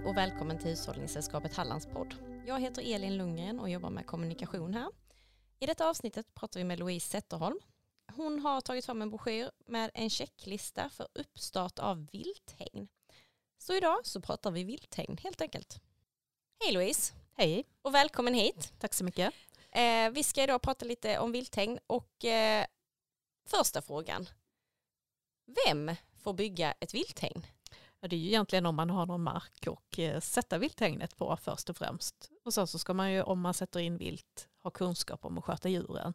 Hej och välkommen till Hushållningssällskapet Hallands podd. Jag heter Elin Lundgren och jobbar med kommunikation här. I detta avsnittet pratar vi med Louise Zetterholm. Hon har tagit fram en broschyr med en checklista för uppstart av vilthägn. Så idag så pratar vi vilthägn helt enkelt. Hej Louise! Hej! Och välkommen hit! Tack så mycket. Eh, vi ska idag prata lite om vilthägn och eh, första frågan. Vem får bygga ett vilthägn? Ja, det är ju egentligen om man har någon mark och eh, sätta vilthägnet på först och främst. Och sen så ska man ju om man sätter in vilt ha kunskap om att sköta djuren.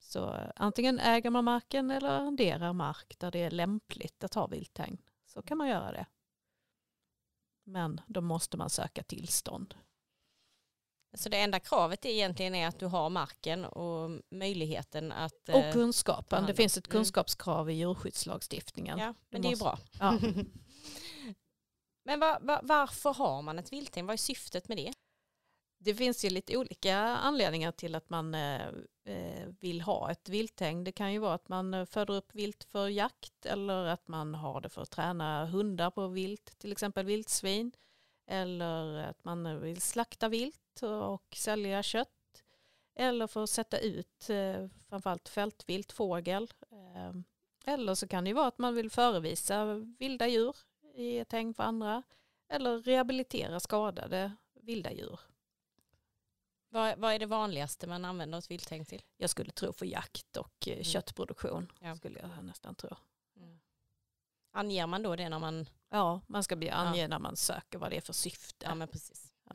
Så eh, antingen äger man marken eller arrenderar mark där det är lämpligt att ha vilthägn. Så kan man göra det. Men då måste man söka tillstånd. Så det enda kravet är egentligen är att du har marken och möjligheten att... Och eh, kunskapen. Det finns ett Mm. kunskapskrav i djurskyddslagstiftningen. Ja, men det är ju bra. Ja. Men va, va, varför har man ett vilthägn? Vad är syftet med det? Det finns ju lite olika anledningar till att man eh, eh vill ha ett vilthägn. Det kan ju vara att man eh, föder upp vilt för jakt eller att man har det för att träna hundar på vilt, till exempel vildsvin. Eller att man eh, vill slakta vilt och sälja kött. Eller för att sätta ut eh, framförallt fältvilt, fågel. Eh, Eller så kan det ju vara att man vill förevisa vilda djur i ett hägn för andra. Eller rehabilitera skadade vilda djur. Vad, vad är det vanligaste man använder ett vilthägn till? Jag skulle tro för jakt och eh, köttproduktion. Ja. Skulle jag nästan tro. Anger man då det när man... Ja, man ska be ange när man söker vad det är för syfte. Ja, men precis. Ja.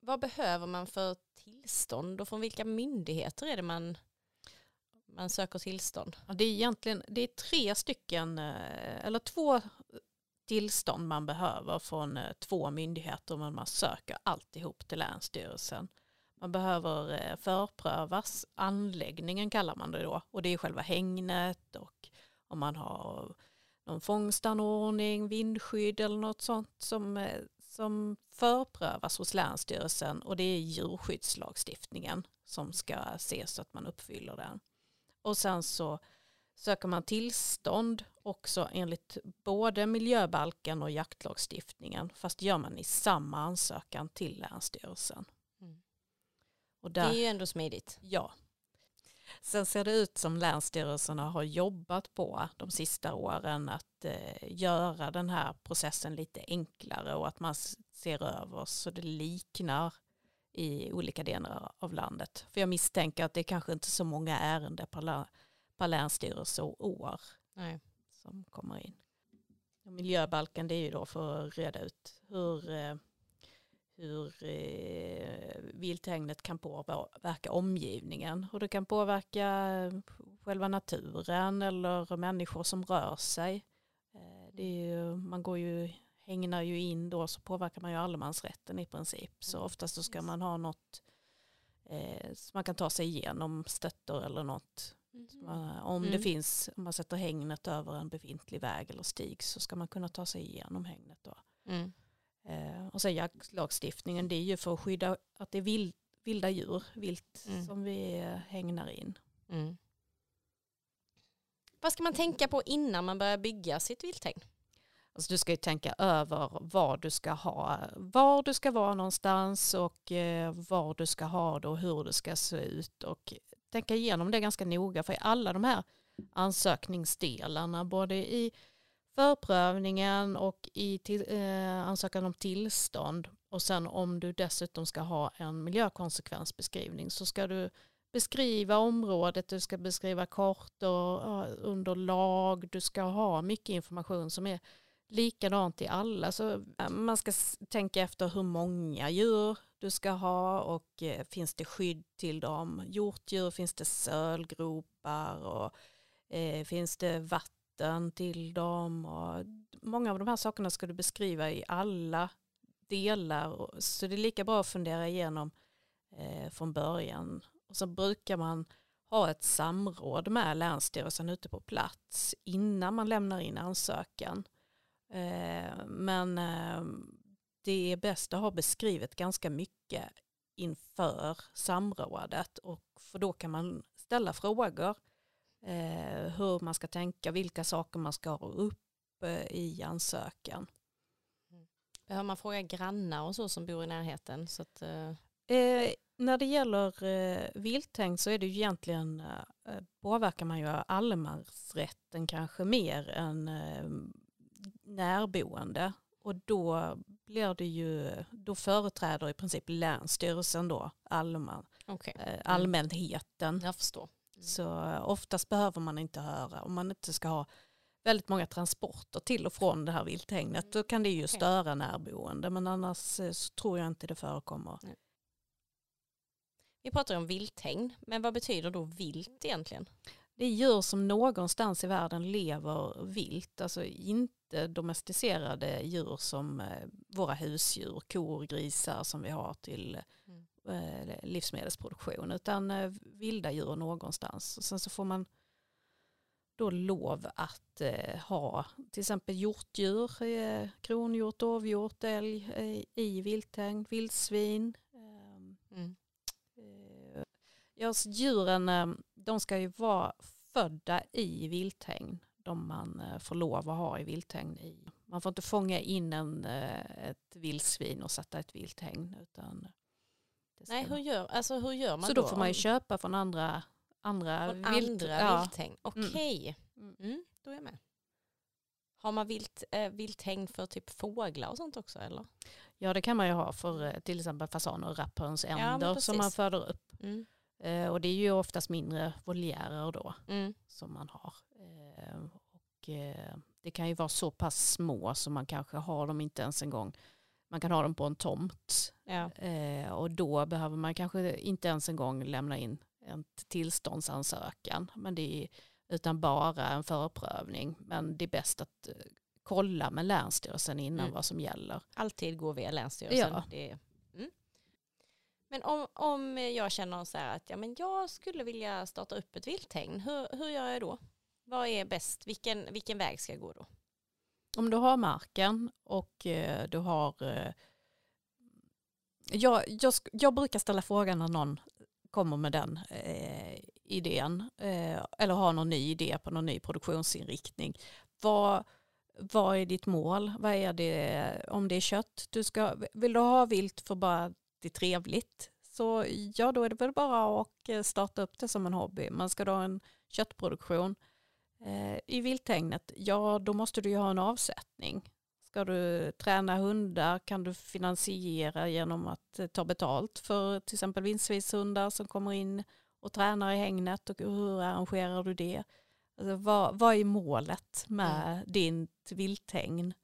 Vad behöver man för tillstånd och från vilka myndigheter är det man, man söker tillstånd? Ja, det är egentligen det är tre stycken, eh, eller två tillstånd man behöver från eh, två myndigheter men man söker alltihop till Länsstyrelsen. Man behöver eh, förprövas, anläggningen kallar man det då, och det är själva hängnet och om man har någon fångstanordning, vindskydd eller något sånt som, som förprövas hos Länsstyrelsen och det är djurskyddslagstiftningen som ska ses så att man uppfyller den. Och sen så söker man tillstånd också enligt både miljöbalken och jaktlagstiftningen fast det gör man i samma ansökan till Länsstyrelsen. Mm. Och Det där, är ju ändå smidigt. Ja. Sen ser det ut som länsstyrelserna har jobbat på de sista åren att eh, göra den här processen lite enklare och att man ser över så det liknar i olika delar av landet. För jag misstänker att det är kanske inte så många ärenden per, per länsstyrelse och år Nej. som kommer in. Och miljöbalken det är ju då för att reda ut hur, eh, hur eh, vilthägnet kan påverka omgivningen. Och det kan påverka själva naturen eller människor som rör sig. Eh, det är ju, man går ju, hängnar ju in då så påverkar man ju allemansrätten i princip. Så oftast så ska man ha något eh, så man kan ta sig igenom stöttor eller något Uh, Om det Mm. finns, om man sätter hängnet över en befintlig väg eller stig så ska man kunna ta sig igenom hängnet då. Mm. Eh, och sen jaktlagstiftningen det är ju för att skydda att det är vild, vilda djur, vilt Mm. som vi hängnar in. Mm. Vad ska man tänka på innan man börjar bygga sitt vilthägn? Alltså du ska ju tänka över vad du ska ha, var du ska vara någonstans och eh, var du ska ha det och hur det ska se ut. Och tänka igenom det ganska noga för i alla de här ansökningsdelarna både i förprövningen och i till, eh, ansökan om tillstånd och sen om du dessutom ska ha en miljökonsekvensbeskrivning så ska du beskriva området, du ska beskriva kort och underlag, du ska ha mycket information som är likadant i alla. Så eh, man ska tänka efter hur många djur du ska ha och eh, finns det skydd till dem. Hjortdjur, finns det sölgropar och eh, finns det vatten till dem. Och många av de här sakerna ska du beskriva i alla delar. Så det är lika bra att fundera igenom eh, från början. Och så brukar man ha ett samråd med Länsstyrelsen ute på plats innan man lämnar in ansökan. Eh, men eh, det är bäst att ha beskrivet ganska mycket inför samrådet och för då kan man ställa frågor eh, hur man ska tänka, vilka saker man ska ha upp i ansökan. Behöver man fråga grannar och så som bor i närheten? Så att, Eh, när det gäller eh, vilthägn så är det ju egentligen, eh, påverkar man ju allemansrätten kanske mer än eh, närboende. Och då blir det ju, då företräder i princip Länsstyrelsen då allmän, okay. eh, allmänheten. Jag förstår. Mm. Så eh, oftast behöver man inte höra, om man inte ska ha väldigt många transporter till och från det här vilthägnet, då kan det ju störa närboende. Men annars eh, så tror jag inte det förekommer. Nej. Vi pratar om vilthägn, men vad betyder då vilt egentligen? Det är djur som någonstans i världen lever vilt, alltså inte domesticerade djur som eh, våra husdjur, kor, grisar som vi har till mm. Eh, livsmedelsproduktion, utan eh, vilda djur någonstans. Och sen så får man då lov att ha till exempel hjortdjur, kronhjort, dovhjort, älg i vilthägn, vildsvin. Ehm, mm. Ja, djuren de ska ju vara födda i vilthägn, de man eh, får lov att ha i vilthägn. I. Man får inte fånga in en, eh, ett vildsvin och sätta ett vilthägn. Utan Nej, hur gör, alltså, hur gör man Så då? då får man ju köpa från andra, andra, från vilt, andra ja. vilthägn. Okej, okay. mm. mm. då är jag med. Har man vilt, äh, vilthägn för typ fåglar och sånt också eller? Ja det kan man ju ha för till exempel fasaner och rapphönsänder ja, som man föder upp. Mm. Eh, och det är ju oftast mindre voljärer då mm. som man har. Eh, och eh, det kan ju vara så pass små så man kanske har dem inte ens en gång. Man kan ha dem på en tomt. Ja. och då behöver man kanske inte ens en gång lämna in en tillståndsansökan. Men det är, utan bara en förprövning. Men det är bäst att kolla med Länsstyrelsen innan mm. vad som gäller. Alltid gå via Länsstyrelsen. Ja. Det men om, om jag känner så här att ja, men jag skulle vilja starta upp ett vilthägn, hur, hur gör jag då? Vad är bäst? Vilken, vilken väg ska jag gå då? Om du har marken och eh, du har... Eh, jag, jag, jag, brukar ställa frågan när någon kommer med den eh, idén eh, eller har någon ny idé på någon ny produktionsinriktning. Vad, vad är ditt mål? Vad är det om det är kött? Du ska, vill du ha vilt för bara är trevligt. Så ja, då är det väl bara att eh, starta upp det som en hobby. Man ska då ha en köttproduktion eh, i vilthägnet, ja då måste du ju ha en avsättning. Ska du träna hundar kan du finansiera genom att eh, ta betalt för till exempel vindsvishundar som kommer in och tränar i hägnet och hur arrangerar du det? Alltså, vad, vad är målet med mm. ditt vilthägn?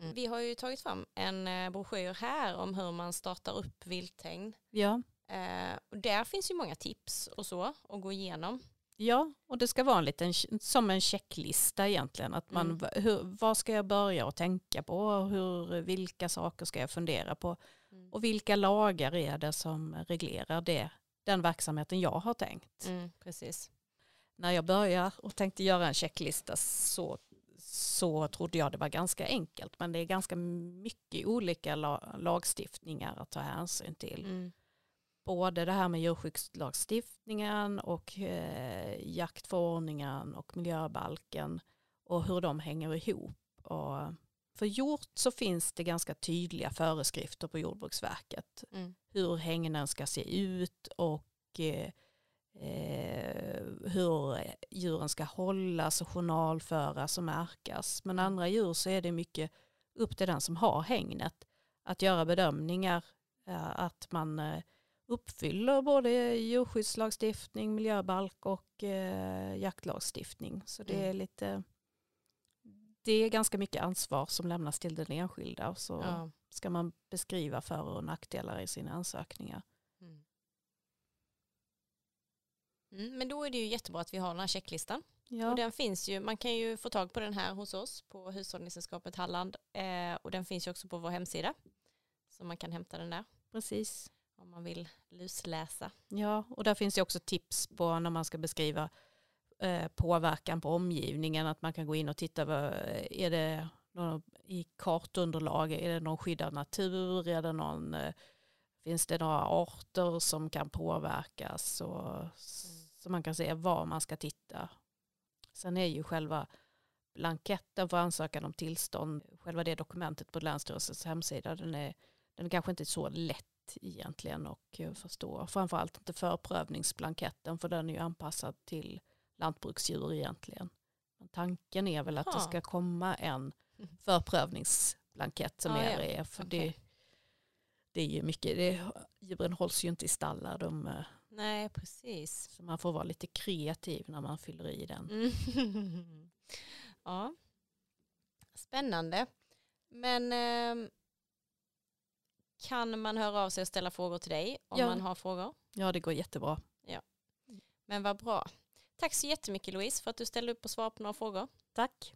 Mm. Vi har ju tagit fram en eh, broschyr här om hur man startar upp vilthägn. Ja. Eh, och där finns ju många tips och så att gå igenom. Ja, och det ska vara en liten, som en checklista egentligen. Att man, mm. hur, vad ska jag börja och tänka på? Hur, vilka saker ska jag fundera på? Mm. Och vilka lagar är det som reglerar det, den verksamheten jag har tänkt? Mm, precis. När jag började och tänkte göra en checklista så så trodde jag det var ganska enkelt. Men det är ganska mycket olika lagstiftningar att ta hänsyn till. Mm. Både det här med djurskyddslagstiftningen och eh, jaktförordningen och miljöbalken och hur de hänger ihop. Och för hjort så finns det ganska tydliga föreskrifter på Jordbruksverket. Mm. Hur hängnen ska se ut och eh, eh, hur djuren ska hållas och journalföras och märkas. Men mm. andra djur så är det mycket upp till den som har hängnet att göra bedömningar eh, att man eh, uppfyller både djurskyddslagstiftning, miljöbalk och eh, jaktlagstiftning. Så det är mm. lite det är ganska mycket ansvar som lämnas till den enskilda och så ja. ska man beskriva för och nackdelar i sina ansökningar. Mm, men då är det ju jättebra att vi har den här checklistan. Ja. Och den finns ju, man kan ju få tag på den här hos oss på Hushållningssällskapet Halland. Eh, och den finns ju också på vår hemsida. Så man kan hämta den där. Precis. Om man vill lusläsa. Ja, och där finns ju också tips på när man ska beskriva eh, påverkan på omgivningen. Att man kan gå in och titta, vad, är det någon, i kartunderlag, är det någon skyddad natur, är det någon eh, Finns det några arter som kan påverkas och, mm. så man kan se var man ska titta. Sen är ju själva blanketten för ansökan om tillstånd, själva det dokumentet på Länsstyrelsens hemsida, den är, den är kanske inte så lätt egentligen att förstå. Framförallt inte förprövningsblanketten för den är ju anpassad till lantbruksdjur egentligen. Men tanken är väl att ha. det ska komma en förprövningsblankett som ah, är ja. för okay. det, det är ju mycket, det, djuren hålls ju inte i stallar. De, eh, Nej, precis. Så man får vara lite kreativ när man fyller i den. Mm. ja, spännande. Men eh, kan man höra av sig och ställa frågor till dig om ja. man har frågor? Ja, det går jättebra. Ja. Men vad bra. Tack så jättemycket Louise för att du ställde upp och svarade på några frågor. Tack.